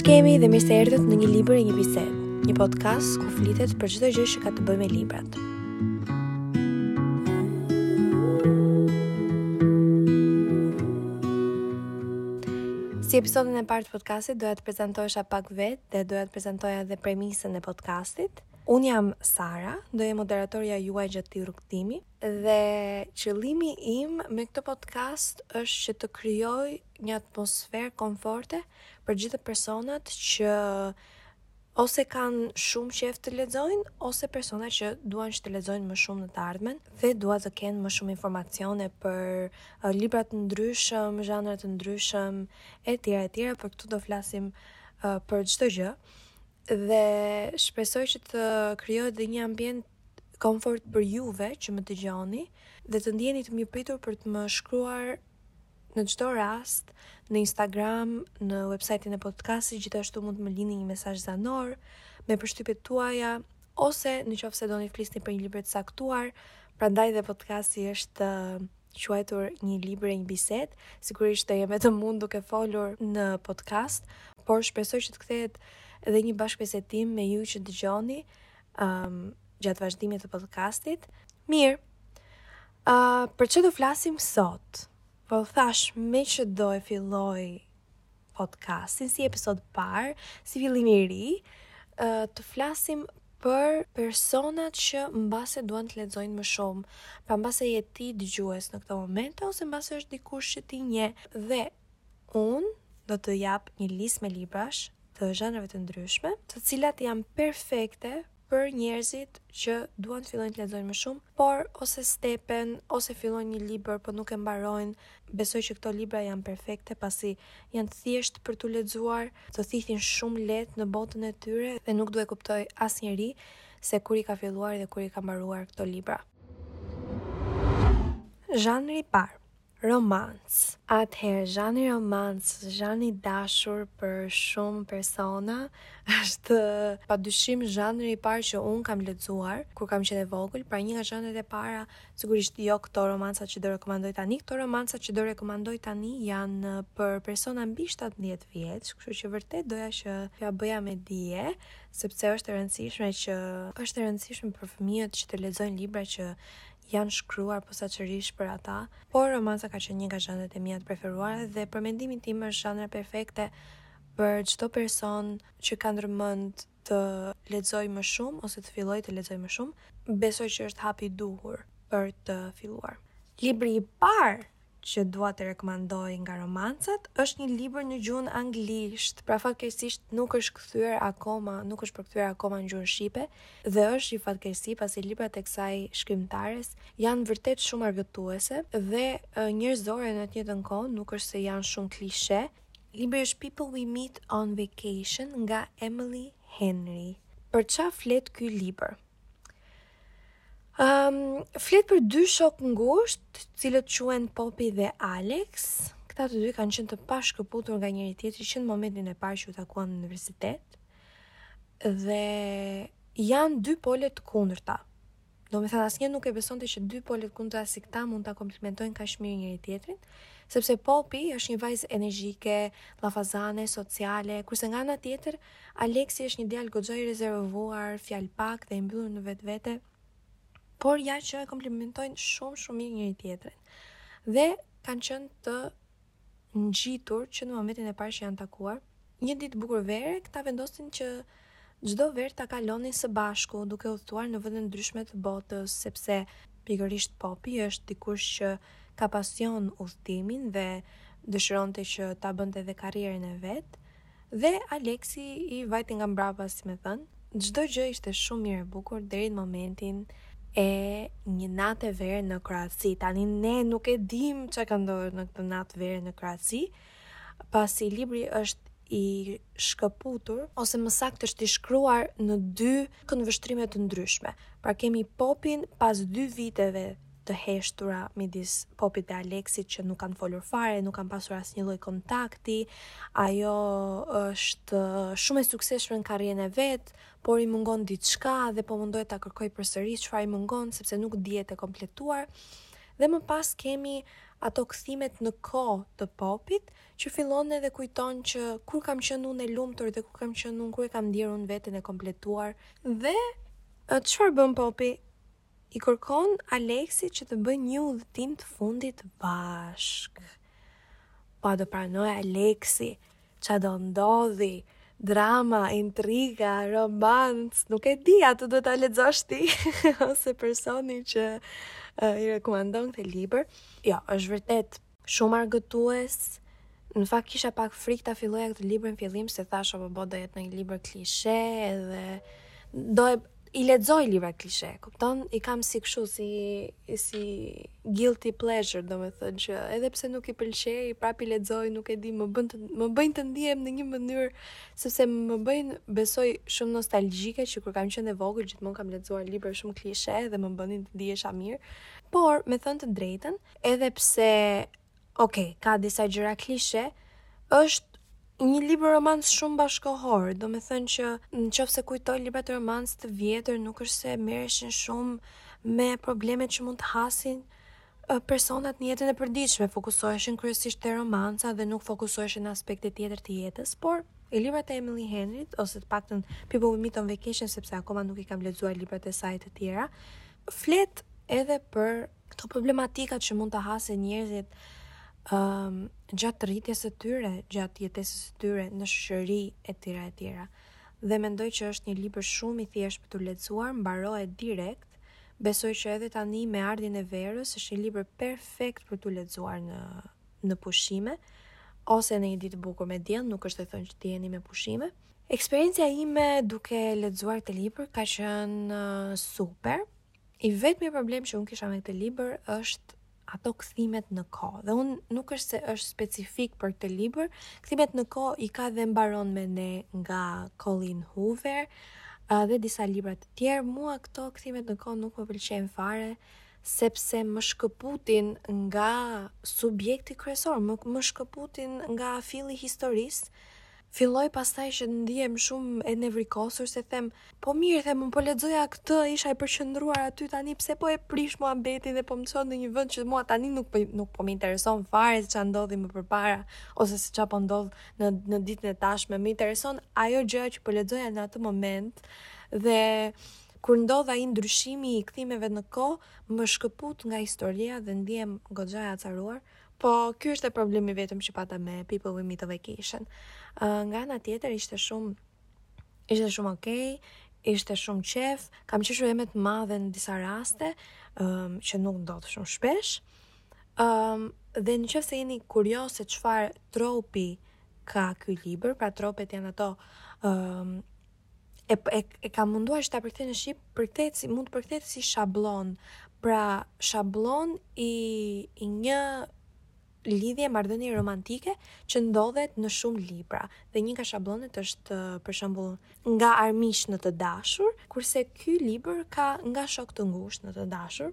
Ç'kemi dhe mirë se erdhët në një libër e një bisedë, një podcast ku flitet për çdo gjë që ka të bëjë me librat. Si episodin e parë të podcastit, doja të prezentohesha pak vetë dhe doja të prezentoja dhe premisën e podcastit. Unë jam Sara, do jem moderatorja juaj gjatë këtij rrugëtimi. Dhe qëllimi im me këtë podcast është që të krijoj një atmosferë komforte për gjithë personat që ose kanë shumë qejf të lexojnë ose persona që duan që të lexojnë më shumë në të ardhmen dhe duan të kenë më shumë informacione për uh, libra të ndryshëm, zhanra të ndryshëm etj etj, pra këtu do flasim uh, për çdo gjë dhe shpresoj që të krijohet dhe një ambient komfort për juve që më dëgjoni dhe të ndiheni të mirëpritur për të më shkruar në çdo rast në Instagram, në website-in e podcastit, gjithashtu mund të më lini një mesazh zanor me përshtypjet tuaja ose në qoftë se doni të flisni për një libër të caktuar, prandaj dhe podcasti është quajtur një libër e një bisedë. Sigurisht do jem vetëm unë duke folur në podcast, por shpresoj që të kthehet edhe një bashkëbisedim me ju që dëgjoni um, gjatë vazhdimit të podcastit. Mirë, uh, për çfarë do flasim sot? Po thashë, meqë do e filloj podcastin si episod i parë, si fillim i ri, uh, të flasim për personat që mbase duan të lexojnë më shumë, pra mbase je ti dëgjues në këtë moment ose mbase është dikush që ti njeh dhe Unë do të jap një listë me librash të zhanreve të ndryshme, të cilat janë perfekte për njerëzit që duan të fillojnë të lexojnë më shumë, por ose stepen, ose fillojnë një libër, por nuk e mbarojnë. Besoj që këto libra janë perfekte, pasi janë të thjeshtë për t'u lexuar, të thithin shumë lehtë në botën e tyre dhe nuk do e kuptojë asnjeri se kur i ka filluar dhe kur i ka mbaruar këto libra. Zhanri i parë, Romancë. Atëherë, zhanri romancë, zhanri i dashur për shumë persona, është padyshim zhanri i parë që unë kam lexuar kur kam qenë e vogël, pra një nga zhanret e para, sigurisht jo këto romancat që do rekomandoj tani, këto romancat që do rekomandoj tani janë për persona mbi 17 vjeç, kështu që vërtet doja që t'jua bëja me dije, sepse është e rëndësishme që është e rëndësishme për fëmijët që të lexojnë libra që janë shkruar posaçërisht për ata, por romanca ka qenë një nga zhanrat e mia të preferuara dhe për mendimin tim është zhanri perfekte për çdo person që ka ndërmend të lexojë më shumë ose të fillojë të lexojë më shumë, besoj që është hapi i duhur për të filluar. Libri i parë që dua të rekomandoj nga romancat është një libër në gjuhën anglisht, pra fatkeqësisht nuk është kthyer akoma, nuk është përkthyer akoma në gjuhën shqipe dhe është një fatkeqësi pasi librat e kësaj shkrimtares janë vërtet shumë argëtuese dhe njerëzore në të njëjtën kohë, nuk është se janë shumë klishe. Libri është People We Meet on Vacation nga Emily Henry. Për çfarë flet ky libër? Um, flet për dy shokë të ngushtë, të cilët quhen Popi dhe Alex. Këta të dy kanë qenë të pashkëputur nga njëri tjetri që në momentin e parë që u takuan në universitet. Dhe janë dy pole të kundërta. Domethënë, asnjë nuk e besonte që dy pole të kundërta si këta mund të komplimentojnë kaq mirë njëri tjetrin, sepse Popi është një vajzë energjike, lafazane, sociale, kurse nga ana tjetër, Aleksi është një djalë goxha i rezervuar, fjalëpak dhe i mbyllur në vetvete, por ja që e komplimentojnë shumë shumë mirë njëri tjetrin. Dhe kanë qenë të ngjitur që në momentin e parë që janë takuar. Një ditë të bukur vere, këta vendosin që çdo verë ta kalonin së bashku, duke udhëtuar në vende të ndryshme të botës, sepse pikërisht Popi është dikush që ka pasion udhëtimin dhe dëshironte që ta bënte edhe karrierën e vet. Dhe Aleksi i vajti nga mbrapa si me thënë, çdo gjë ishte shumë mirë e bukur deri në momentin e një nate vere në Kroaci. Tani ne nuk e dimë ça ka ndodhur në këtë natë vere në Kroaci, pasi libri është i shkëputur, ose më saktë është i shkruar në dy këndvështrime të ndryshme. Pra kemi Popin pas dy viteve të heshtura midis Popit dhe Aleksit që nuk kanë folur fare, nuk kanë pasur asnjë lloj kontakti. Ajo është shumë e suksesshme në karrierën e vet, por i mungon diçka dhe po mundohet ta kërkojë përsëri çfarë i mungon sepse nuk ndihet e kompletuar. Dhe më pas kemi ato kthimet në kohë të Popit, që fillon edhe kujton që kur kam qenë unë e lumtur dhe kur kam qenë unë kur e kam ndjerë unë veten e kompletuar dhe çfarë bën Popi? I kërkon Aleksit që të bëjnë një udhëtim të fundit bashkë. Po a do pranojë Aleksi? Ça do ndodhë? Drama, intriga, romancë, nuk e di, atë duhet ta lexosh ti, ose personi që uh, i rekomandon këtë libër. Jo, është vërtet Shumë argëtues. Në fakt kisha pak frikë ta filloja këtë libër në fillim se thashë obobo do jetë një libër klishe edhe do e i lexoj libra klishe, kupton? I kam si kështu si si guilty pleasure, domethënë që edhe pse nuk i pëlqej, prap i lexoj, nuk e di, më bën të më bëjnë të ndihem në një mënyrë sepse më bëjnë besoj shumë nostalgjike që kur kam qenë e vogël gjithmonë kam lexuar libra shumë klishe dhe më bënin të ndihesha mirë. Por, me thënë të drejtën, Edhe pse, ok, ka disa gjëra klishe, është një libër romancë shumë bashkohor, do me thënë që në qoftë se kujtoj librat romancë të vjetër, nuk është se merreshin shumë me problemet që mund të hasin personat në jetën e përditshme, fokusoheshin kryesisht te romanca dhe nuk fokusoheshin në aspekte të tjera të jetës, por librat e Emily Henryt, ose të paktën People We Meet on Vacation, sepse akoma nuk i kam lexuar librat e saj të tjera, flet edhe për këto problematikat që mund të hasin njerëzit um, gjatë rritjes së tyre, gjatë jetesës së tyre në shoqëri e tjera e tjera. Dhe mendoj që është një libër shumë i thjeshtë për t'u lexuar, mbarohet direkt. Besoj që edhe tani me ardhjen e verës është një libër perfekt për t'u lexuar në në pushime, ose në një ditë të bukur me diell, nuk është e thënë që të jeni me pushime. Eksperienca ime duke lexuar këtë libër ka qenë super. I vetmi problem që unë kisha me këtë libër është ato kthimet në kohë. Dhe unë nuk është se është specifik për këtë libër, kthimet në kohë i ka dhe Mbaron me ne nga Colleen Hoover dhe disa libra të tjerë. Mua këto kthimet në kohë nuk më pëlqejnë fare. sepse më shkëputin nga subjekti kryesor, më, më shkëputin nga filli i historisë, filloj pastaj që të ndihem shumë e nevrikosur se them, po mirë them, unë po lexoja këtë, isha e përqendruar aty tani pse po e prish mua betin dhe po më çon në një vend që mua tani nuk po nuk po më intereson fare se çfarë ndodhi më përpara ose se çfarë po ndodh në në ditën e tashme, më intereson ajo gjëja që po lexoja në atë moment dhe Kur ndodh ai ndryshimi i kthimeve në kohë, më shkëput nga historia dhe ndihem goxha e acaruar. Po, ky ishte problemi i vetëm që pata me People We Meet on Vacation. Uh, nga ana tjetër ishte shumë ishte shumë okay, ishte shumë qejf, kam qeshur edhe me të madhe në disa raste, um, që nuk ndodh shumë shpesh. Um, dhe në qoftë se jeni kuriozë se çfarë tropi ka ky libër, pra tropet janë ato um, e, e, e kam munduar që ta përkthej në shqip, përkthehet si mund të përkthehet si shabllon. Pra, shabllon i i një lidhje marrëdhënie romantike që ndodhet në shumë libra. Dhe një nga shabllonet është për shembull nga armiq në të dashur, kurse ky libër ka nga shok të ngushtë në të dashur.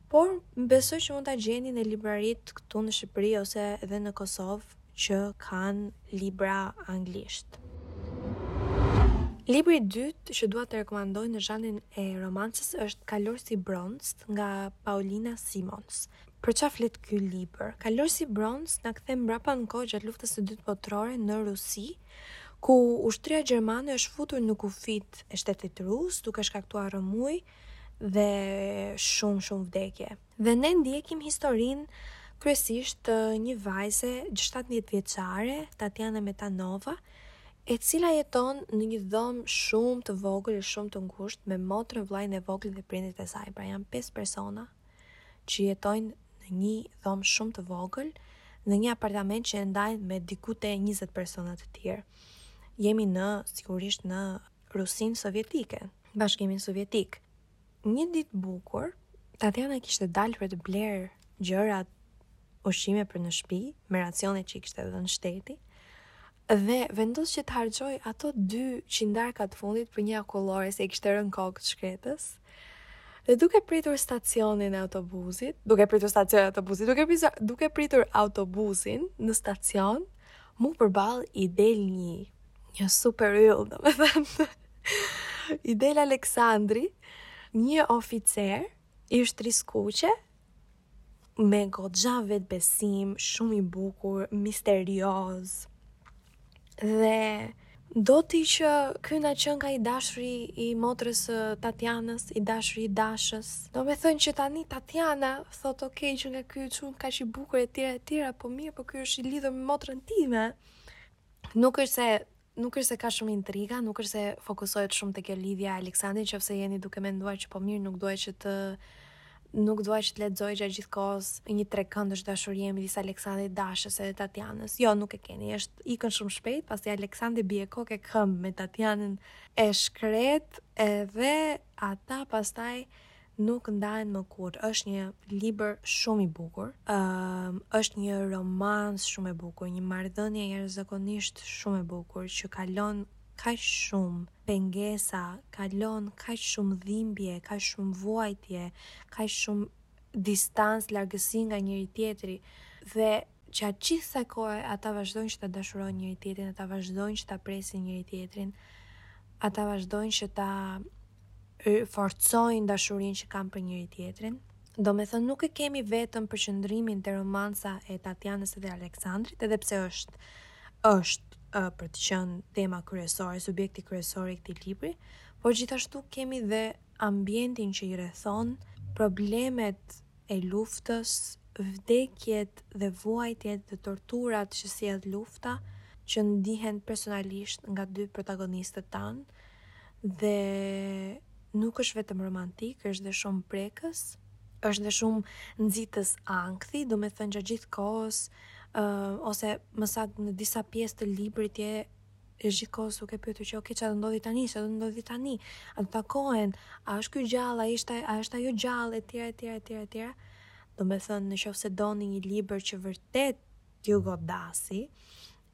Por besoj që mund ta gjeni në libraritë këtu në Shqipëri ose edhe në Kosovë që kanë libra anglisht. Libri i dytë që dua të rekomandoj në zhanrin e romancës është Kalorësi i bronztë nga Paulina Simons. Për çfarë flet ky libër? Kalorësi i bronztë na kthen mbrapa në kohë gjatë luftës së dytë botërore në Rusi, ku ushtria gjermane është futur në kufijtë e shtetit rus, duke shkaktuar rrëmujë dhe shumë shumë vdekje. Dhe ne ndjekim historinë kryesisht të një vajze shtatëmbëdhjetëvjeçare, Tatiana Metanova, e cila jeton në një dhomë shumë të vogël e shumë të ngushtë me motrën, vëllain e vogël dhe prindët e saj. Pra janë pesë persona që jetojnë në një dhomë shumë të vogël, në një apartament që e ndajnë me diku te 20 persona të tjerë. Jemi në sigurisht në Rusinë Sovjetike, Bashkimin Sovjetik. Një ditë të bukur, Tatjana kishte dalë për të blerë gjërat ushqime për në shpi, me racionet që i kishte dhënë shteti, dhe vendos që të harxhojë ato dy qindarkat e fundit për një akullore se i kishte rënë në kokë të shkretës, dhe duke pritur stacionin e autobuzit, duke pritur stacionin e autobuzit, duke pritur, duke pritur autobuzin në stacion, mu përballë i del një Një super yll, domethënë. I del Aleksandri, një oficer i Ushtrisë së Kuqe, me goxha vetëbesim, shumë i bukur, misterioz. Dhe do ti që ky na qenka i dashuri i motrës së Tatjanës, i dashuri i Dashës. Domethënë që tani Tatjana thotë ok qenka ky qenka kaq i bukur e tjera e tjera, po mirë, po ky është i lidhur me motrën time. nuk është se nuk është se ka shumë intriga, nuk është se fokusohet shumë te kjo lidhja e Aleksandrit, qoftë se jeni duke menduar që po mirë nuk dua që të nuk dua që të lexoj gjatë gjithë kohës një trekëndësh dashurie midis Aleksandrit, Dashës edhe Tatianës. Jo, nuk e keni, është ikën shumë shpejt, pasi Aleksandri bie kokë e këmbë me Tatianën e shkretë, edhe ata pastaj Nuk ndahen më kurrë. Është një libër shumë i bukur. Ëm, është një romancë shumë e bukur, një marrëdhënie jashtëzakonisht shumë e bukur që kalon kaq shumë pengesa, kalon kaq shumë dhimbje, kaq shumë vuajtje, kaq shumë distancë, largësi nga njëri-tjetri dhe Gjatë gjithë kësaj kohe ata vazhdojnë që ta dashurojnë njëri-tjetrin, ata vazhdojnë që ta presin njëri-tjetrin, ata vazhdojnë që ta forcojnë dashurinë që kanë për njëri-tjetrin. Domethënë nuk e kemi vetëm përqendrimin te romanca e Tatjanës dhe Aleksandrit, edhe pse është, është uh, për të qenë tema kryesore, subjekti kryesor i këtij libri, por gjithashtu kemi dhe ambientin që i rrethon, problemet e luftës, vdekjet dhe vuajtjet dhe torturat që sjell lufta, që ndihen personalisht nga dy protagonistët tanë dhe nuk është vetëm romantik, është dhe shumë prekës, është dhe shumë nxitës ankthi, domethënë gjatë gjithë kohës, uh, ose më saktë në disa pjesë të librit je e gjithë kohës duke pyetur që okay çfarë do ndodhi tani, çfarë do ndodhi tani, a do takohen, a është ky gjallë, a është a është ajo gjallë etj etj etj etj. Do me thënë në qofë se doni një libër që vërtet t'ju godasi,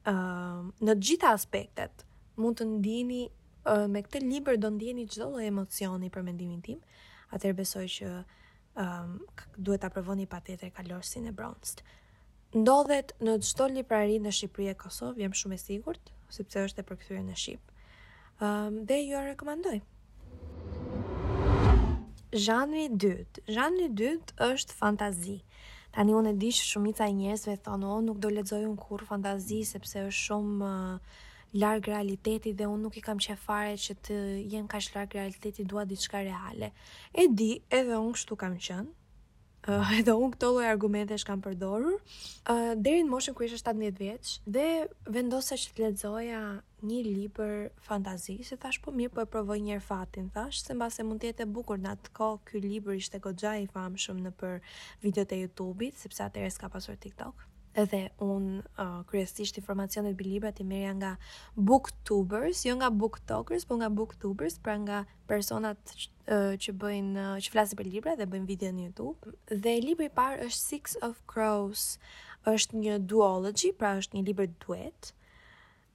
uh, në të gjitha aspektet, mund të ndini, uh, me këtë libër do ndjeni çdo lloj emocioni për mendimin tim, atëherë besoj që duhet ta provoni patjetër Kalorësin e Bronztë. Ndodhet në çdo librari në Shqipëri e Kosovë, jam shumë e sigurt, sepse është e përkthyer në shqip. Ëm dhe jua rekomandoj. Zhanri i dytë, zhanri i dytë është fantazi. Tani unë e di që shumica e njerëzve thonë, "O, nuk do lexoj unë kurrë fantazi sepse është shumë larg realitetit dhe unë nuk i kam qejf fare që të jem kaq larg realitetit dua diçka reale e di edhe unë kështu kam qenë Uh, edhe unë këto lloj argumentesh kam përdorur uh, deri në moshën kur isha 17 vjeç dhe vendosa që të lexoja një libër fantazi, se thashë po mirë po e provoj një herë fatin, thashë se mbase mund të jetë e bukur në atë kohë ky libër ishte goxha i famshëm nëpër videot e YouTube-it, sepse atëherë s'ka pasur TikTok. Edhe unë kryesisht informacionet mbi librat i merrja nga booktubers, jo nga booktokers, por nga booktubers, pra nga personat që bëjnë që flasin për libra dhe bëjnë video në YouTube. Dhe libri i parë është Six of Crows, është një duologji, pra është një libër duet.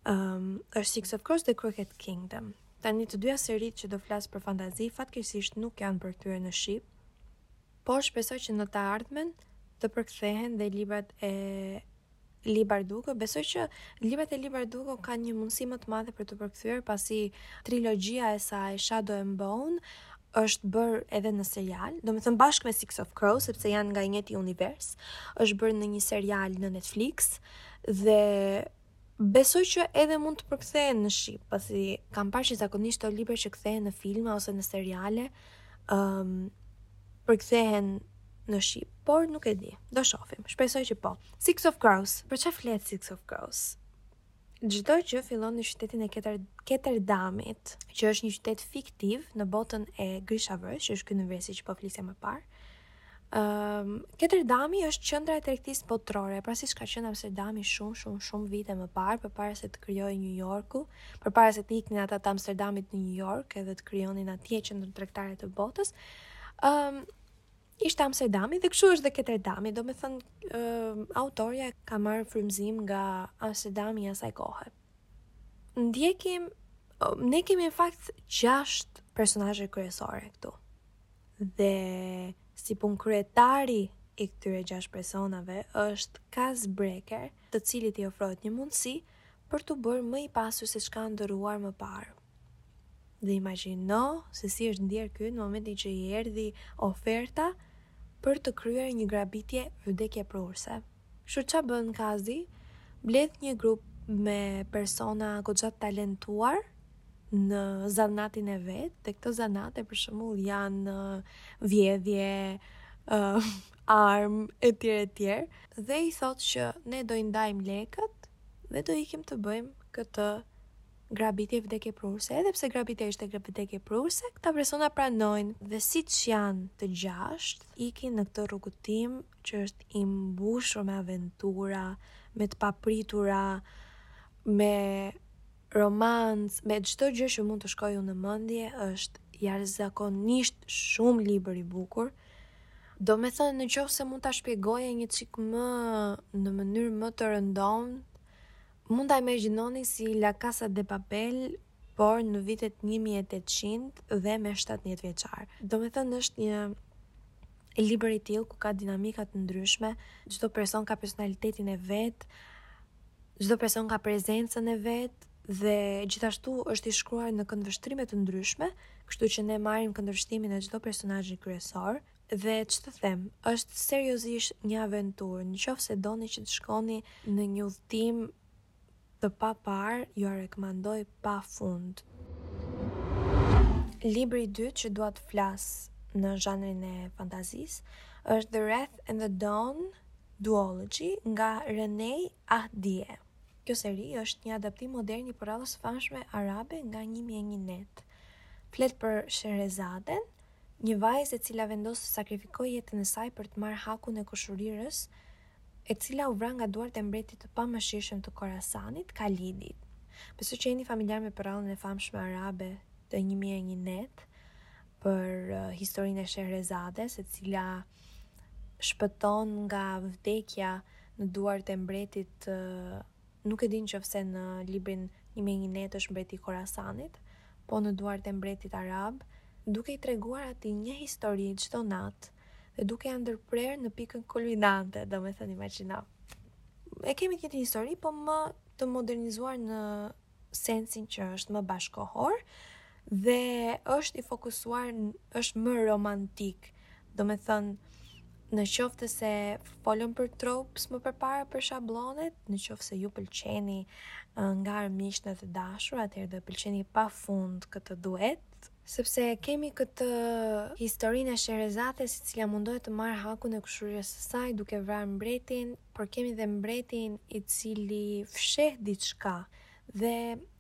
Ëm, është Six of Crows dhe Crooked Kingdom. Tani të dyja seritë që do flas për fantazi fatkeqësisht nuk janë përkthyer në shqip, por shpresoj që në të ardhmen të përkthehen dhe librat e Leigh Bardugo. Besoj që librat e Leigh Bardugo kanë një mundësi më të madhe për t'u përkthyer pasi trilogjia e saj Shadow and Bone është bërë edhe në serial, do me thënë bashkë me Six of Crows, sepse janë nga i njëjti univers, është bërë në një serial në Netflix, dhe Besoj që edhe mund të përkthehen në shqip, pasi kam parë që zakonisht ato libra që kthehen në filma ose në seriale, ëm um, përkthehen në shqip, por nuk e di. Do shofim. Shpresoj që po. Six of Crows, për çfarë flet Six of Crows? Çdo gjë fillon në qytetin e Ketter Ketterdamit, që është një qytet fiktiv në botën e Grishaverse, që është ky universi që po flisja më parë. Um, Ketterdami është qendra e tregtisë botërore, pra siç ka qenë Amsterdami shumë shumë shumë vite më parë, përpara se të krijohej New Yorku, përpara se të iknin ata të Amsterdamit në New York edhe të krijonin atje qendrën tregtare të botës. Um, ishte Amsterdami dhe kështu është dhe Ketterdami, domethënë um, autorja ka marrë frymëzim nga Amsterdami i asaj kohe. Ndjekim ne kemi në fakt 6 personazhe kryesore këtu. dhe si punë kryetari i këtyre gjashtë personave është Kaz Breker, të cilit i ofrohet një mundësi për t'u bërë më i pasur se ç'ka ëndërruar më parë. Dhe imagjino se si është ndier ky në momentin që i erdhi oferta për të kryer një grabitje vdekjeprurëse. Kështu ça bën Kazi? Mbledh një grup me persona goxha të talentuar në zanatin e vet, dhe këto zanate për shembull janë vjedhje, uh, armë e tjerë e tjerë, dhe i thotë që ne do i ndajmë lekët dhe do ikim të bëjmë këtë grabitje vdekjeprurëse. Edhe pse grabitja ishte vdekjeprurëse, këta persona pranojnë dhe siç janë të gjashtë, ikin në këtë rrugëtim që është i mbushur me aventura, me të papritura, me romancë, me çdo gjë që mund t'ju shkojë në mendje, është jashtëzakonisht shumë libër i bukur. Domethënë në qoftë se mund ta shpjegoj një çikë më në mënyrë më të rëndon, mund ta imagjinoni si La Casa de Papel, por në vitet 1800 dhe me 17 vjeçarë. Domethënë është një Libër i tillë ku ka dinamika të ndryshme, çdo person ka personalitetin e vet, çdo person ka prezencën e vet dhe gjithashtu është i shkruar në këndvështrime të ndryshme, kështu që ne marrim këndvështrimin e çdo personazhi kryesor dhe ç'të them, është seriozisht një aventurë. Në qoftë se doni që të shkoni në një udhëtim të paparë jua rekomandoj pa fund. Libri i dytë që dua të flas në zhanrin e fantazisë është The Wrath and the Dawn Duology nga Renée Ahdieh. Kjo seri është një adaptim modern i përrallës së famshme arabe nga Një mijë e një net. Flet për Shehrezaden, një vajzë e cila vendos të sakrifikojë jetën e saj për të marrë hakun e kushurirës, e cila u vra nga duart e mbretit të pamëshirshëm të Khorasanit, Khalidit. Besoj që jeni familjar me përrallën e famshme arabe të Një mijë e një net për historinë e Shehrezades, e cila shpëton nga vdekja në duart e mbretit nuk e di në qoftë se në librin Një mijë e një net është mbreti i Khorasanit, po në duart e mbretit arab, duke i treguar atij një histori çdo natë dhe duke ia ndërprerë në pikën kulminante, domethënë imagjino. E kemi të njëjtën histori, po më të modernizuar në sensin që është më bashkëkohor dhe është i fokusuar, është më romantik, domethënë, në qoftë se folëm për tropes më përpara për shablonet, në qoftë se ju pëlqeni nga armiq në të dashur, atëherë do e pëlqeni pa fund këtë duet, Sepse e kemi këtë historinë e Sheherezates e cila mundohet të marrë hakun e kushërirës së saj duke vrarë mbretin, por kemi dhe mbretin i cili fsheh diçka dhe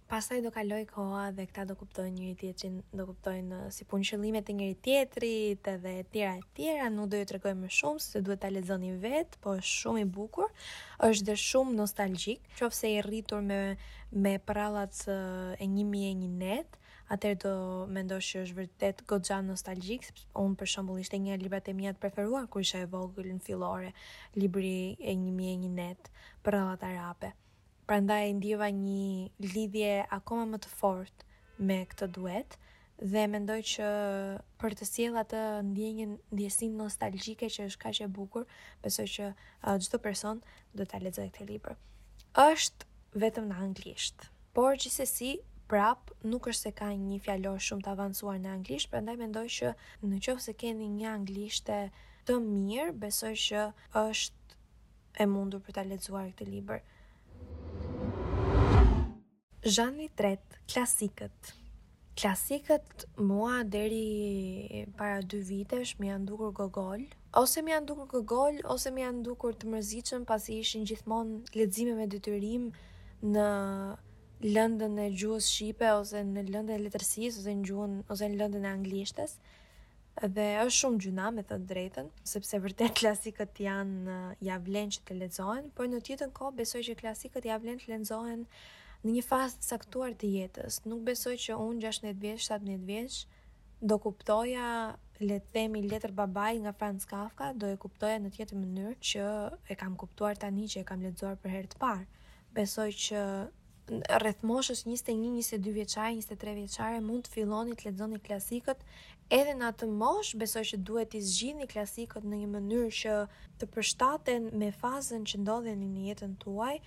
pastaj do kalojë koha dhe këta do kuptojnë njëri tjetrin, do kuptojnë si punë qëllimet e njëri tjetrit edhe etj etj, nuk do ju tregoj më shumë se duhet ta lexoni vetë, po është shumë i bukur, është dhe shumë nostalgjik, qofse i rritur me me përrallat e 1001 net, atëherë do mendosh që është vërtet goxha nostalgjik. Unë për shembull ishte një nga librat e mia të preferuar kur isha e vogël në fillore, libri e 1001 net, Përrallat arabe. Prandaj ndjeva një lidhje akoma më të fortë me këtë duet dhe mendoj që për të sjellë atë ndjenjën, ndjesinë nostalgjike që është kaq e bukur, besoj që çdo uh, person do ta lexojë këtë libër. Është vetëm në anglisht. Por gjithsesi, prapë, nuk është se ka një fjalor shumë të avancuar në anglisht, prandaj mendoj që në qoftë se keni një anglishte të mirë, besoj që është e mundur për ta lexuar këtë libër. Zhanri i tretë, klasikët. Klasikët mua deri para dy vitesh më janë dukur gogol. Ose më janë dukur gogol, ose më janë dukur të mërzitshëm pasi ishin gjithmonë lexime me detyrim në lëndën e gjuhës shqipe ose në lëndën e letërsisë ose në gjuhën ose në lëndën e anglishtes. Dhe është shumë gjynah me thënë të drejtën, sepse vërtet klasikët janë ja vlen që të lexohen, por në të njëjtën kohë besoj që klasikët ja vlen të lexohen në një fazë të caktuar të jetës. Nuk besoj që unë 16 vjeç, 17 vjeç do kuptoja le të themi Letër babait nga Franz Kafka, do e kuptoja në të njëjtën mënyrë që e kam kuptuar tani që e kam lexuar për herë të parë. Besoj që rreth moshës 21-22 vjeçare, 23 vjeçare mund të filloni të lexoni klasikët edhe në atë moshë, besoj që duhet t'i zgjidhni klasikët në një mënyrë që të përshtaten me fazën që ndodheni në jetën tuaj,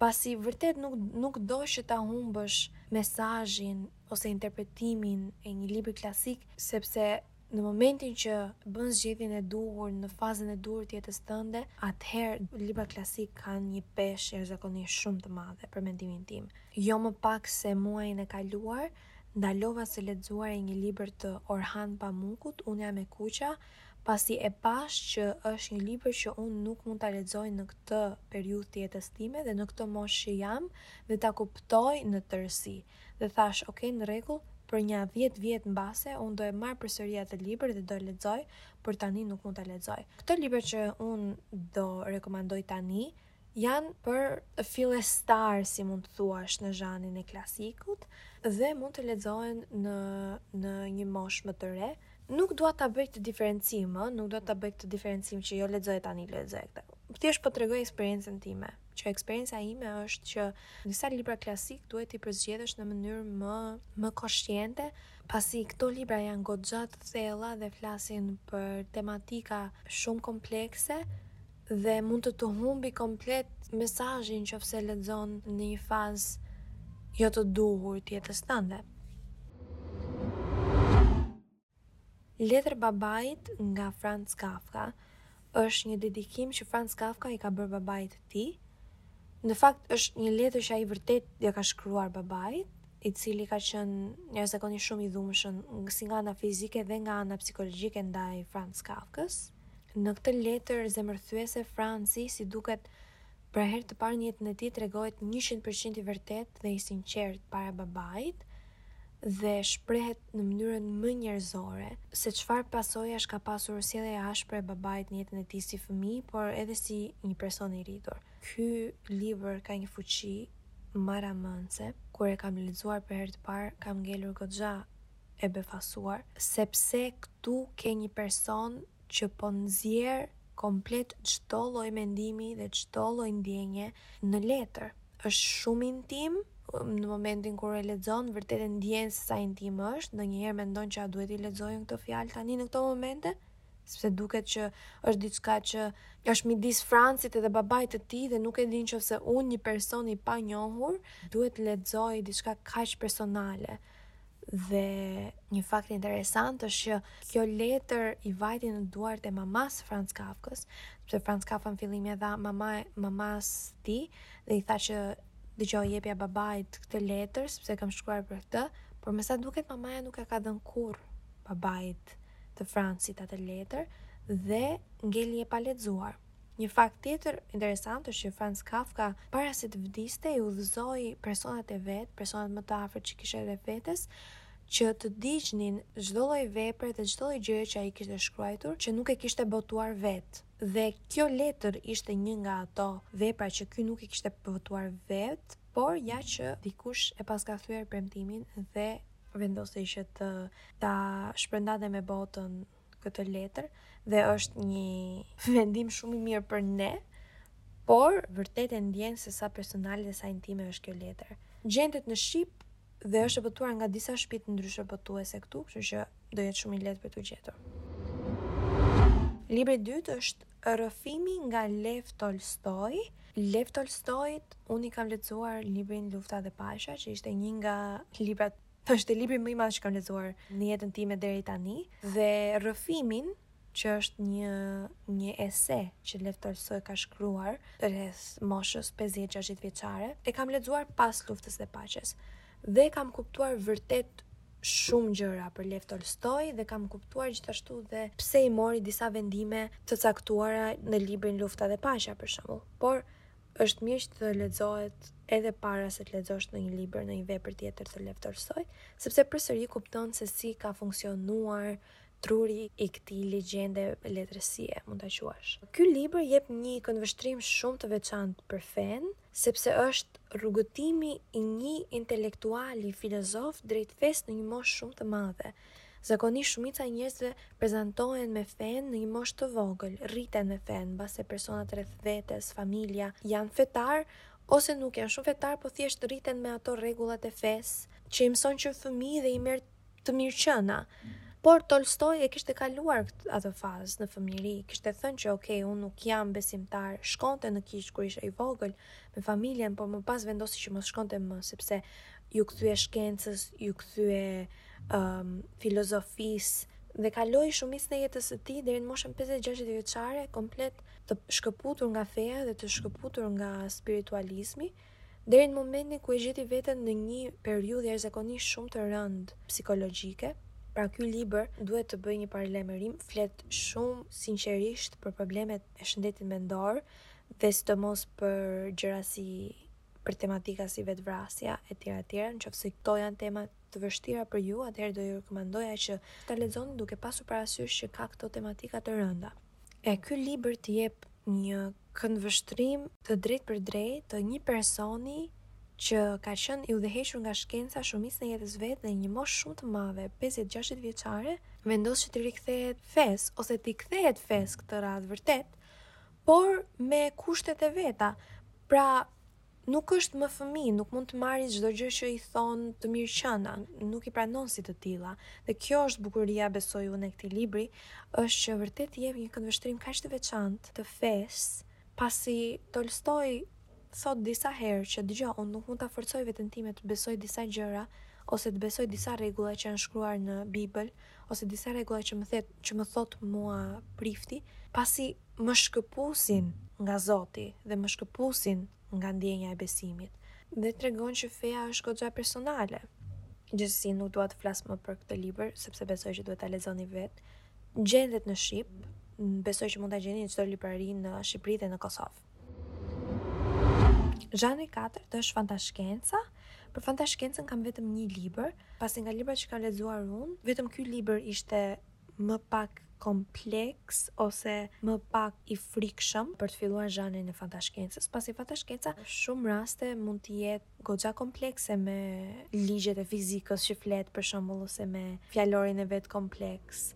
pasi vërtet nuk nuk do që ta humbësh mesazhin ose interpretimin e një libri klasik, sepse Në momentin që bën zgjedhjen e duhur në fazën e duhur të jetës tënde, atëherë librat klasikë kanë një peshë jashtëzakonisht shumë të madhe, për mendimin tim. Jo më pak se muajin e kaluar, ndalova së lexuari një libër të Orhan Pamukut, Unë jam e kuqja, pasi e pashë që është një libër që unë nuk mund ta lexoj në këtë periudhë të jetës time dhe në këtë moshë që jam dhe ta kuptoj në tërësi. Dhe thashë, Ok, në rregull, për nja dhjetë vjet mbase unë do e marr përsëri atë libër dhe do e lexoj, por tani nuk mund ta lexoj. Këto libra që unë do rekomandoj tani janë për fillestarë, si mund të thuash, në zhanrin e klasikut dhe mund të lexohen në një moshë më të re. Nuk dua ta bëj këtë diferencim, ë, nuk dua ta bëj këtë diferencim që jo lexoje tani, lexoje këtë. Thjesht po tregoj eksperiencën time. që eksperienca ime është që disa libra klasikë duhet t'i përzgjedhësh në mënyrë më më koshiente, pasi këto libra janë goxha të thella dhe flasin për tematika shumë komplekse dhe mund ta humbësh komplet mesazhin nëse lexon në një fazë jo të duhur të jetës tënde. Letër Babait nga Franz Kafka është një dedikim që Franz Kafka i ka bërë babait të tij. Në fakt është një letër që ai vërtet ia ka shkruar babait, i cili ka qenë jashtëzakonisht shumë i dhunshëm si nga ana fizike dhe nga ana psikologjike ndaj Franz Kafkës. Në këtë letër zemërthyese Franci si duket Për herë të parë në jetën e tij tregohet njëqind për qind i vërtetë dhe i sinqertë para babait dhe shprehet në mënyrën më njerëzore se çfarë pasojash ka pasur sjellja e ashpër e babait në jetën e tij si fëmijë por edhe si një person i rritur. Ky libër ka një fuqi marramënëse, kur e kam lexuar për herë të parë kam ngelur goxha e befasuar sepse këtu ke një person që po nxjerr komplet çdo lloj mendimi dhe çdo lloj ndjenje në letër. Është shumë intim, në momentin kur e lexon vërtet e ndjen se sa intim është, ndonjëherë mendon që a duhet t'i lexoj unë këto fjalë tani në këto momente, sepse duket që është diçka që është midis Francit edhe babait të tij dhe nuk e di nëse unë një person i panjohur duhet të lexoj diçka kaq personale. Dhe një fakt interesant është që kjo letër i vajti në duart e mamasë së Franz Kafkës, sepse Franz Kafka në fillim ia dha mama, mamasë së tij dhe i tha që dëgjo jepja babait këtë letër sepse kam shkruar për të, por me sa duket mamaja nuk ia ka dhënë kurrë babait të Francit atë letër dhe ngeli e palexuar. Një fakt tjetër interesant është që Franz Kafka para se të vdiste i udhëzoi personat e vet, personat më të afërt që kishte rreth vetes, që të digjnin çdo lloj vepre dhe çdo lloj gjëje që ai kishte shkruar, që nuk e kishte botuar vetë. Dhe kjo letër ishte një nga ato vepra që ky nuk e kishte botuar vetë, por ja që dikush e paska thyer premtimin dhe vendosi që ta shpërndante me botën këtë letër dhe është një vendim shumë i mirë për ne, por vërtet e ndjen se sa personale dhe sa intime është kjo letër. Gjendet në shqip dhe është e botuar nga disa shtëpi të ndryshme botuese këtu, kështu që do jetë shumë i lehtë për t'u gjetur. Libri i dytë është Rrëfimi nga Lev Tolstoi. Lev Tolstoi unë i kam lexuar librin Lufta dhe Paqja, që ishte një nga librat Është libri më i madh që kam lexuar në jetën time deri tani dhe Rrëfimin që është një një ese që Lev Tolstoi ka shkruar rreth moshës 50-60 vjeçare, e kam lexuar pas Luftës dhe Paqes dhe kam kuptuar vërtet shumë gjëra për Lev Tolstoi dhe kam kuptuar gjithashtu dhe pse i mori disa vendime të caktuara në librin Lufta dhe Paqja për shembull. Por Është mirë që të lexohet edhe para se të lexosh ndonjë libër, ndonjë vepër tjetër të Lev Tolstoi, sepse përsëri kupton se si ka funksionuar truri i këtij legjende letërsie, mund ta quash. Ky libër jep një këndvështrim shumë të veçantë për fenë, sepse është rrugëtimi i një intelektuali filozof drejt fesë në një moshë shumë të madhe. Zakonisht shumica e njerëzve prezantohen me fenë në një moshë të vogël, rriten me fenë, mbase personat rreth vetes, familja, janë fetarë ose nuk janë shumë fetarë, po thjesht rriten me ato rregullat e fesë që i mëson që fëmijë dhe i merr të mirëqëna. Por Tolstoi e kishte kaluar atë fazë në fëmijëri, kishte thënë që ok, unë nuk jam besimtar, shkonte në kishë kur ishte i vogël me familjen, por më pas vendosi që mos shkonte më, sepse iu kthye shkencës, iu kthye um, filozofisë, dhe kaloi shumicën e jetës së tij deri në moshën 50-60 vjeçare komplet të shkëputur nga feja dhe të shkëputur nga spiritualizmi deri në momentin ku e gjeti veten në një periudhë jashtëzakonisht shumë të rëndë psikologjike. Pra ky libër duhet të bëjë një paralajmërim, flet shumë sinqerisht për problemet e shëndetit mendor dhe sidomos për gjëra si për tematika si vetëvrasja e tjera e tjera në qoftë se këto janë tema të vështira për ju atëherë do ju rekomandoja që ta lexoni duke pasur parasysh që ka këto tematika të rënda e ky libër të jep një këndvështrim të drejtpërdrejtë të një personi që ka qenë i udhëhequr nga shkenca shumicën e jetës vet dhe një moshë shumë të madhe, 50-60 vjeçare, vendos që t'i rikthehet fesë ose t'i kthehet fesë këtë radhë vërtet, por me kushtet e veta. Pra, nuk është më fëmijë, nuk mund të marrë çdo gjë që i thon të mirëqëna, nuk i pranon si të tilla. Dhe kjo është bukuria besoj unë e këtij libri, është që vërtet të jep një këndvështrim kaq të veçantë të fesë, pasi Tolstoi thotë disa herë që dëgjo unë nuk mund ta forcoj veten time të besoj disa gjëra ose të besoj disa rregulla që janë shkruar në Bibël ose disa rregulla që më thet që më thot mua prifti, pasi më shkëpusin nga Zoti dhe më shkëpusin nga ndjenja e besimit. Dhe tregon që feja është goxha personale. Gjithsesi nuk dua të flas më për këtë libër, sepse besoj që duhet ta lexoni vetë. Gjendet në shqip, besoj që mund ta gjeni në çdo librari në Shqipëri dhe në Kosovë. Zhanri i katërt është fantashkenca. Për fantashkencën kam vetëm një libër, pasi nga librat që kam lexuar unë, vetëm ky libër ishte më pak kompleks ose më pak i frikshëm për të filluar zhanrin e fantashkencës, pasi fantashkenca shumë raste mund të jetë goxha komplekse me ligjet e fizikës që flet për shembull ose me fjalorin e vet kompleks.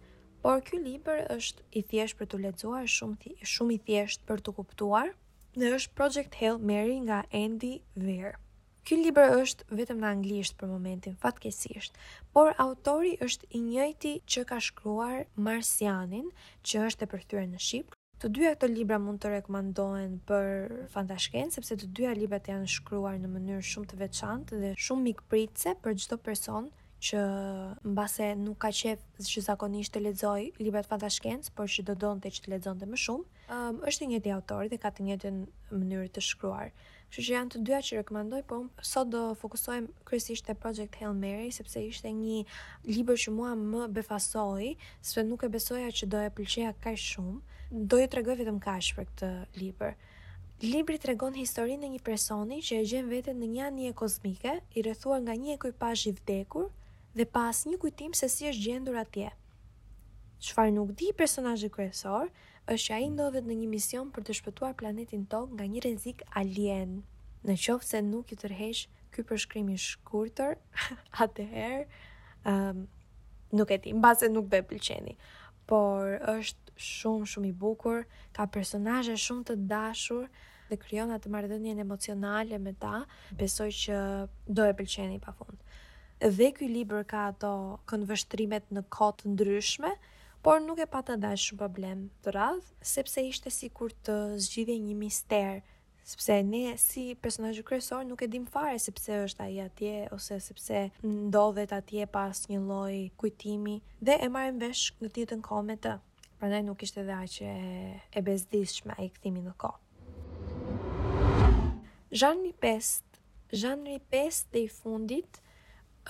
Por ky libër është i thjeshtë për t'u lexuar, shumë shumë i thjeshtë për t'u kuptuar dhe është Project Hail Mary nga Andy Weir. Ky libër është vetëm në anglisht për momentin, fatkeqësisht, por autori është i njëjti që ka shkruar Marsianin, që është e përkthyer në shqip. Të dyja këto libra mund të rekomandohen për fantashkencë, sepse të dyja librat janë shkruar në mënyrë shumë të veçantë dhe shumë mikpritëse për çdo person që mbase nuk ka qef që zakonisht të lexoj librat fantashkencë, por që do donte që të lexonte më shumë, um, është i njëjti autor dhe ka të njëjtën mënyrë të shkruar. Kështu që janë të dyja që rekomandoj, po unë sot do fokusohem kryesisht te Project Hail Mary, sepse ishte një libër që mua më befasoi, sepse nuk e besoja që do e pëlqeja kaq shumë. Do ju tregoj vetëm kaq për këtë libër. Libri tregon historinë e një personi që e gjen veten në një anije kozmike, i rrethuar nga një ekuipazh i vdekur dhe pa asnjë kujtim se si është gjendur atje. Çfarë nuk di personazhi kryesor, është që ai ndodhet në një mision për të shpëtuar planetin Tokë nga një rrezik alien. Në qoftë se nuk ju tërheq ky përshkrim i shkurtër, atëherë um, nuk e di, mbase nuk do e pëlqeni. Por është shumë shumë i bukur, ka personazhe shumë të dashur dhe krijon atë marrëdhënien emocionale me ta. Besoj që do e pëlqeni pafund. Dhe ky libër ka ato këndvështrimet në kohë të ndryshme, Por nuk e pata dash shumë problem këtë radhë, sepse ishte sikur të zgjidhej një mister, sepse ne si personazh kryesor nuk e dimë fare se pse është ai atje ose se pse ndodhet atje pa asnjë lloj kujtimi dhe e marrim vesh në të njëjtën kohë me të. Prandaj nuk ishte dhe aq e, e bezdisshme ai kthimi në kohë. Zhanri i pestë Zhanri i pestë dhe i fundit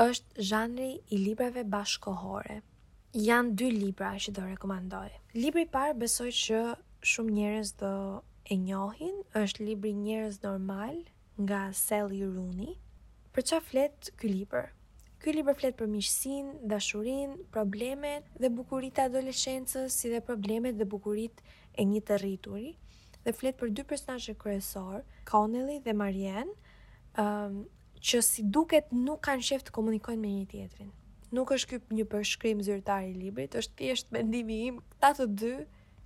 është zhanri i librave bashkëkohorë. Janë dy libra që do rekomandoj. Libri i parë besoj që shumë njerëz do e njohin, është libri Njerëz Normal nga Sally Rooney. Për çfarë flet ky libër? Ky libër flet për miqësinë, dashurinë, problemet dhe bukuritë e adoleshencës, si dhe problemet dhe bukuritë e një të rrituri dhe flet për dy personazhe kryesorë, Connell dhe Marianne, um, që si duket nuk kanë qejf të komunikojnë me njëri tjetrin. Nuk është ky një përshkrim zyrtar i librit, është thjesht mendimi im, këta të dy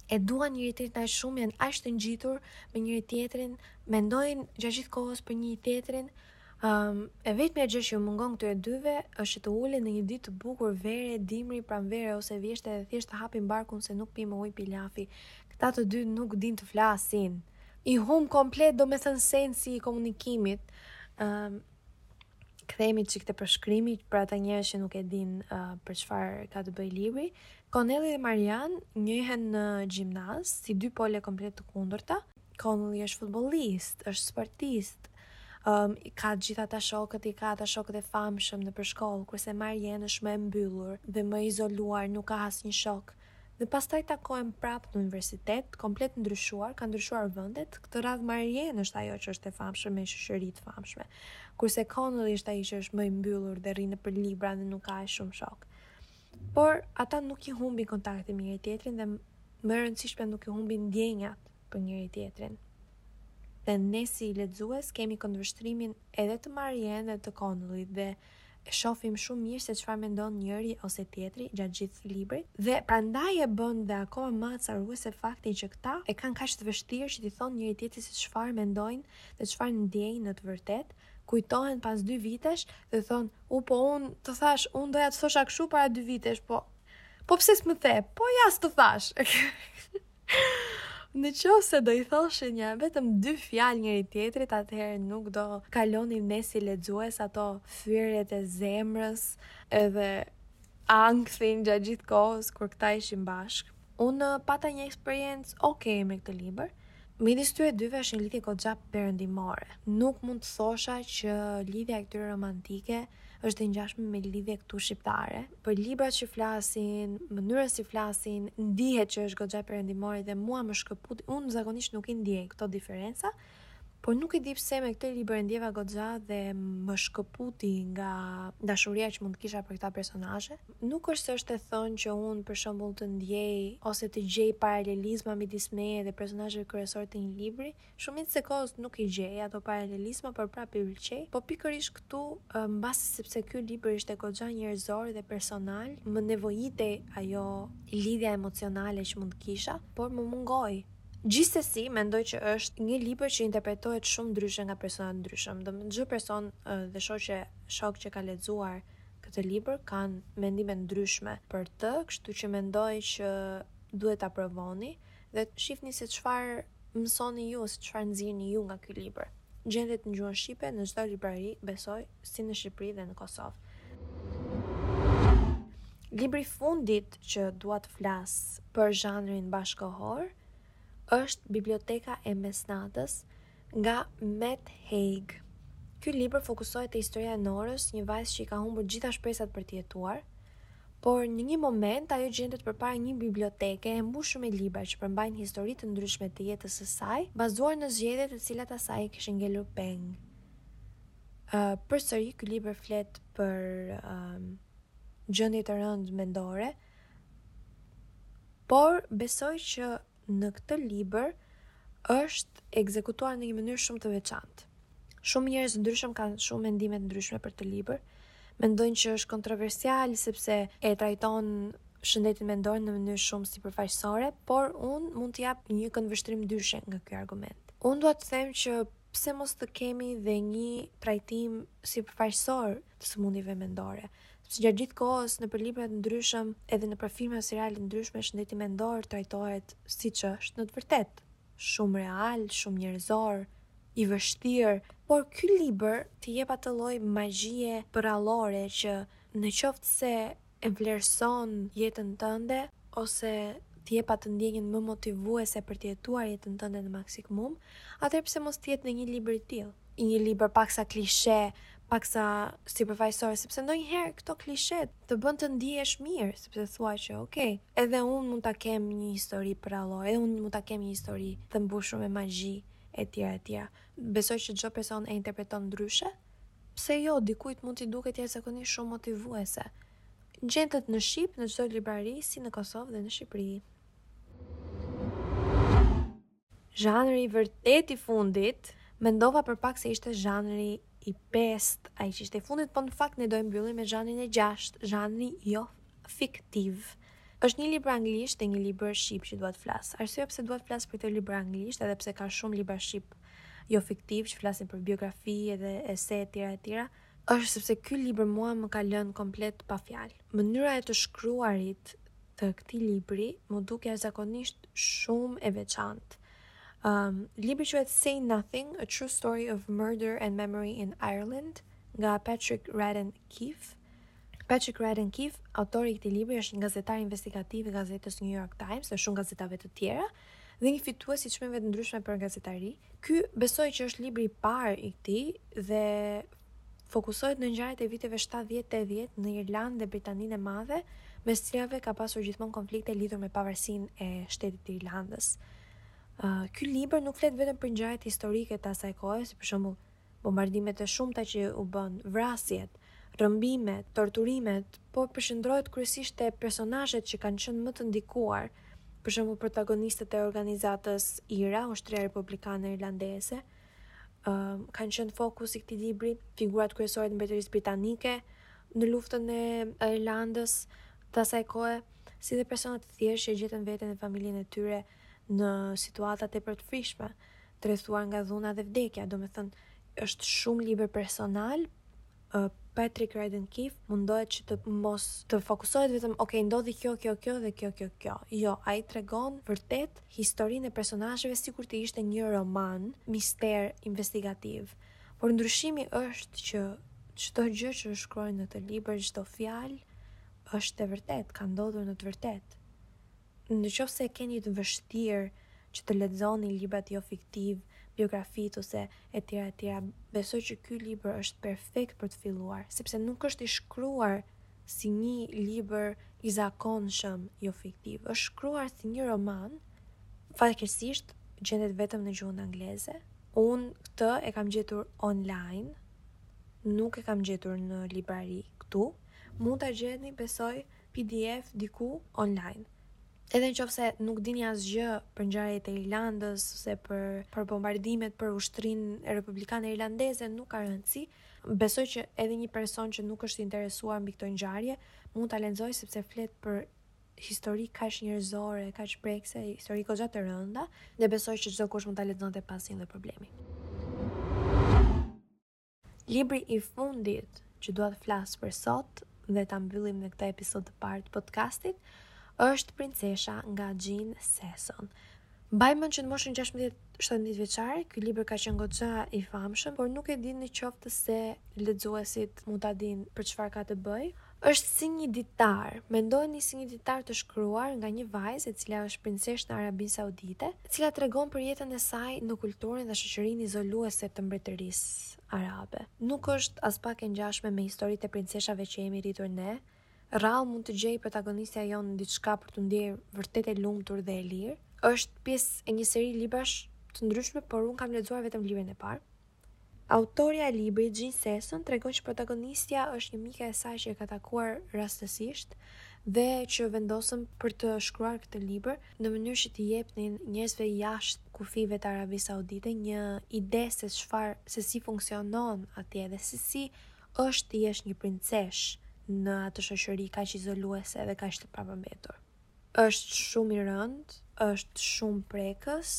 e duan njëri tjetrin aq shumë, janë aq të ngjitur me njëri tjetrin, mendojnë gjatë gjithë kohës për njëri tjetrin, Ëm, e vetmja gjë që u mungon këtyre dyve është që të ulen në një ditë të bukur vere, dimri, pranvere ose vjeshte dhe thjesht të hapin barkun se nuk pimë ujë pilafi. Këta të dy nuk dinë të flasin! I humb komplet domethënë sensi i komunikimit. Ëm, kthehemi çik te përshkrimi për ata njerëz që nuk e dinë uh, për çfarë ka të bëjë libri. Connell dhe Marianne njihen në gjimnaz, si dy pole komplet të kundërta. Connell është futbollist, është sportist, um, ka të gjithë ata shokët, i ka ata shokët e famshëm nëpër shkollë, kurse Marianne është më e mbyllur dhe më e izoluar, nuk ka asnjë shok. Dhe pastaj takohen prapë në universitet, komplet ndryshuar, kanë ndryshuar vendet, këtë radhë Marianne është ajo që është e famshëm me shoqëri të famshme, kurse Connell është ai që është më i mbyllur dhe rri nëpër libra dhe nuk ka aq shumë shokë. Por ata nuk i humbin kontaktin me njëri-tjetrin dhe më e rëndësishmja nuk i humbin ndjenjat për njëri-tjetrin. Dhe ne si lexues kemi këndvështrimin edhe të Marianne dhe të Connellit dhe e shohim shumë mirë se çfarë mendon njëri ose tjetri gjatë gjithë librit dhe prandaj e bën dhe akoma më acaruese faktin që këta e kanë kaq të vështirë që t'i thonë njëri-tjetrit se çfarë mendojnë dhe çfarë ndjejnë në të vërtetë kujtohen pas dy vitesh dhe thonë, u po unë të thashë, unë doja të thosha kështu para dy vitesh, po po pse s'më the? Po ja s'të thashë. Në qofë se do i thoshe një vetëm dy fjalë njëri tjetrit, atëherë nuk do kalonim ne si lexues ato thyerjet e zemrës edhe ankthin gjatë gjithë kohës kur këta ishin bashkë. Unë pata një eksperiencë ok me këtë libër. Midis tyre dyve është një lidhje goxha perëndimore. Nuk mund të thosha që lidhja e këtyre romantike është e ngjashme me lidhje këtu shqiptare. Për librat që flasin, mënyrën si flasin, ndihet që është goxha perëndimore dhe mua më shkëput. Unë zakonisht nuk i ndjej këto diferenca. Por nuk e di pse me këtë libër e ndjeva goxha dhe më shkëputi nga dashuria që mund të kisha për këta personazhe. Nuk është se është e thënë që unë për shembull të ndjej ose të gjej paralelizma midis meje dhe personazheve kryesorë të një libri. Shumicën e kohës nuk i gjej ato paralelizma, por prapë i pëlqej. Po pikërisht këtu, mbase sepse ky libër ishte goxha njerëzor dhe personal, më nevojitej ajo lidhja emocionale që mund të kisha, por më mungoi. Gjithsesi, mendoj që është një libër që interpretohet shumë ndryshe nga persona të ndryshëm. Domethënë çdo person dhe shoqe shok që ka lexuar këtë libër kanë mendime të ndryshme për të, kështu që mendoj që duhet ta provoni dhe shihni se çfarë mësoni ju ose çfarë nxirrni ju nga ky libër. Gjendet në gjuhën shqipe në çdo librari, besoj, si në Shqipëri dhe në Kosovë. Libri i fundit që dua të flas për zhanrin bashkëkohor është Biblioteka e Mesnatës nga Matt Haig. Ky libër fokusohet te historia e Norës, një vajzë që i ka humbur gjitha shpresat për të jetuar, por në një moment ajo gjendet përpara një biblioteke e mbushur me libra që përmbajnë histori të ndryshme të jetës së saj, bazuar në zgjedhjet të cilat asaj i kishin ngelur peng. Përsëri ky libër flet për gjendje të rëndë mendore, por besoj që në këtë libër është ekzekutuar në një mënyrë shumë të veçantë. Shumë njerëz të ndryshëm kanë shumë mendime të ndryshme për këtë libër. Mendojnë që është kontroversial sepse e trajton shëndetin mendor në mënyrë shumë sipërfaqësore, por un mund të jap një këndvështrim ndryshe nga ky argument. Un dua të them që Pse mos të kemi dhe një trajtim sipërfaqësor të sëmundjeve mendore? Sepse gjatë gjithë kohës nëpër libra të ndryshëm edhe nëpër filma seriale të ndryshme shëndeti mendor trajtohet siç është në të vërtetë, shumë real, shumë njerëzor, i vështirë, por ky libër të jep atë lloj magjie përrallore që në qoftë se e vlerëson jetën tënde ose të jep atë ndjenjën më motivuese për të jetuar jetën tënde në maksimum, atëherë pse mos të jetë një libër i tillë? Një libër paksa klishe, paksa sipërfaqësor, sepse ndonjëherë këto klishet të bën të ndihesh mirë, sepse thua që, ok, edhe unë mund ta kem një histori përrallore, edhe unë mund ta kem një histori të mbushur me magji etj etj. Besoj që çdo person e interpreton ndryshe. Pse jo, dikujt mund t'i duket jashtëzakonisht shumë motivuese. Gjendet në shqip në çdo librari si në Kosovë dhe në Shqipëri. Zhanri i vërtetë i fundit, mendova për pak se ishte zhanri i pestë, ai që ishte i fundit, po në fakt ne do e mbyllim me zhanrin e gjashtë, zhanri jo fiktiv. Është një libër anglisht dhe një libër shqip që dua të flas. Arsyeja pse dua të flas për këtë libër anglisht edhe pse ka shumë libra shqip jo fiktiv, që flasin për biografi edhe ese etj etj, është sepse ky libër mua më ka lënë komplet pa fjalë. Mënyra e të shkruarit të këtij libri më duket jashtëzakonisht shumë e veçantë. Um, libri quhet Say Nothing, A True Story of Murder and Memory in Ireland nga Patrick Radden Keefe. Patrick Radden Keefe, autori i këtij libri, është një gazetar investigativ i gazetës New York Times dhe shumë gazetave të tjera, dhe një fitues i çmimeve të ndryshme për gazetari. Ky besoj që është libri i parë i tij dhe fokusohet në ngjarjet e viteve 70-80 në Irlandë dhe Britaninë e Madhe, mes cilave ka pasur gjithmonë konflikte lidhur me pavarësinë e shtetit të Irlandës. Uh, ky libër nuk flet vetëm për ngjarjet historike të asaj kohe, si për shembull Bombardimet e shumta që u bënë, vrasjet, rrëmbimet, torturimet, po përqendrohet kryesisht te personazhet që kanë qenë më të ndikuar, për shembull protagonistët e organizatës IRA, Ushtria Republikane Irlandeze, kanë qenë fokus i këtij libri, figurat kryesore të mbretërisë britanike në luftën e Irlandës të asaj kohe, si dhe persona të thjeshtë që gjetën veten dhe familjen e tyre në situata tepër të frikshme, të rrethuar nga dhuna dhe vdekja, domethënë, është shumë libër personal, Patrick Radden Keefe mundohet që të mos të fokusohet vetëm ok ndodhi kjo kjo kjo dhe kjo kjo kjo. Jo, ai tregon vërtet historinë e personazheve sikur të ishte një roman mister investigativ. Por ndryshimi është që çdo gjë që u shkrua në atë libër, çdo fjalë është e vërtetë, ka ndodhur në të vërtetë. Në qoftë se e keni të vështirë që të lexoni librat jo fiktivë, biografitë ose etj etj, besoj që ky libër është perfekt për të filluar, sepse nuk është i shkruar si një libër i zakonshëm jo fiktiv, është shkruar si një roman, fatkeqësisht gjendet vetëm në gjuhën angleze. Unë këtë e kam gjetur online, nuk e kam gjetur në librari këtu. Mund ta gjeni, besoj, pdf diku online. Edhe në qoftë se nuk dini asgjë për ngjarjet e Irlandës ose për për bombardimet për ushtrinë republikane irlandeze, nuk ka rëndësi. Besoj që edhe një person që nuk është i interesuar mbi këto ngjarje mund ta lexojë sepse flet për histori kaq njerëzore, kaq prekëse, histori goxha të rënda dhe besoj që çdokush mund ta lexonte pa asnjë lloj problemi. Libri i fundit që dua të flas për sot dhe ta mbyllim në këtë episod të parë të podcastit është Princesha nga Jean Sasson. Mbaj mend që në moshën 16-17 vjeçare ky libër ka qenë goxha i famshëm, por nuk e di në qoftë se lexuesit mund ta dinë për çfarë ka të bëjë. Është si një ditar, mendojeni si një ditar të shkruar nga një vajzë e cila është princeshë në Arabinë Saudite, e cila tregon për jetën e saj në kulturën dhe shoqërinë izoluese të mbretërisë arabe. Nuk është aspak e ngjashme me historitë e princeshave që jemi rritur ne, rrallë mund të gjejë protagonistja jonë diçka për t'u ndjerë vërtet e lumtur dhe e lirë. Është pjesë e një seri librash të ndryshme, por unë kam lexuar vetëm librin e parë. Autorja e librit, Jean Sasson, tregon që protagonistja është një mike e saj që e ka takuar rastësisht dhe që vendosën për të shkruar këtë libër në mënyrë që t'i jepnin njerëzve jashtë kufijve të Arabisë Saudite një ide se çfarë se si funksionon atje dhe se si është të jesh një princeshë në atë shoqëri kaq izoluese dhe kaq të prapambetur. Është shumë i rëndë, është shumë prekës,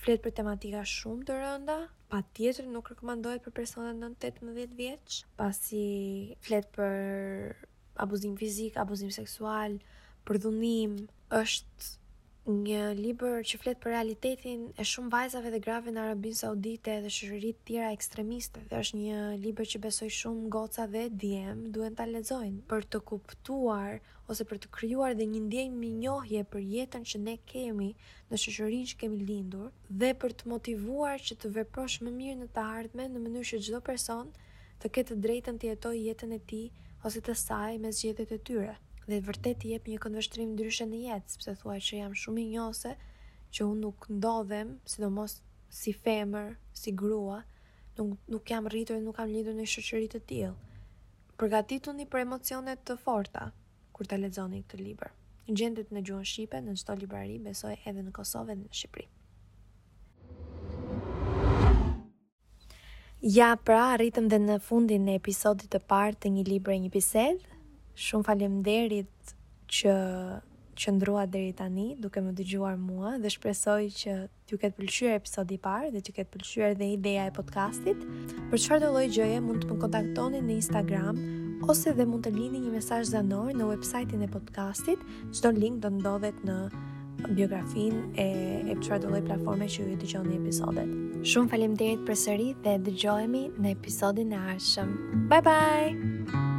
flet për tematika shumë të rënda, patjetër nuk rekomandohet për persona nën 18 vjeç, pasi flet për abuzim fizik, abuzim seksual, për dhunim, është një libër që flet për realitetin e shumë vajzave dhe grave në Arabinë Saudite dhe shoqëri të tjera ekstremiste. Dhe është një libër që besoj shumë goca dhe djem duhen ta lexojnë për të kuptuar ose për të krijuar dhe një ndjenjë mirënjohje për jetën që ne kemi në shoqërinë që kemi lindur dhe për të motivuar që të veprosh më mirë në të ardhmen në mënyrë që çdo person të ketë të drejtën të jetojë jetën e tij ose të saj me zgjedhjet e tyre dhe vërtet të jep një këndvështrim ndryshe në jetë sepse thua që jam shumë mirënjohëse që unë nuk ndodhem sidomos si femër si grua nuk nuk jam rritur dhe nuk kam lindur në një shoqëri të tillë Përgatituni për emocione të forta kur ta lexoni këtë libër. Gjendet në gjuhën shqipe në çdo librari, besoj edhe në Kosovë edhe në Shqipëri. Ja, pra, arritëm dhe në fundin e episodit të parë të Një libër e një bisedë. Shumë faleminderit që qëndruat deri tani duke më dëgjuar mua dhe shpresoj që t'ju ketë pëlqyer episodi i parë dhe t'ju ketë pëlqyer dhe ideja e podcastit. Për çfarëdolloj gjëje mund të më kontaktoni në Instagram ose dhe mund të lini një mesazh zanor në website-in e podcastit. Çdo link do ndodhet në biografinë e e çfarëdolloj platforme që ju dëgjoni episodet. Shumë faleminderit përsëri dhe dëgjohemi në episodin e ardhshëm. Bye bye.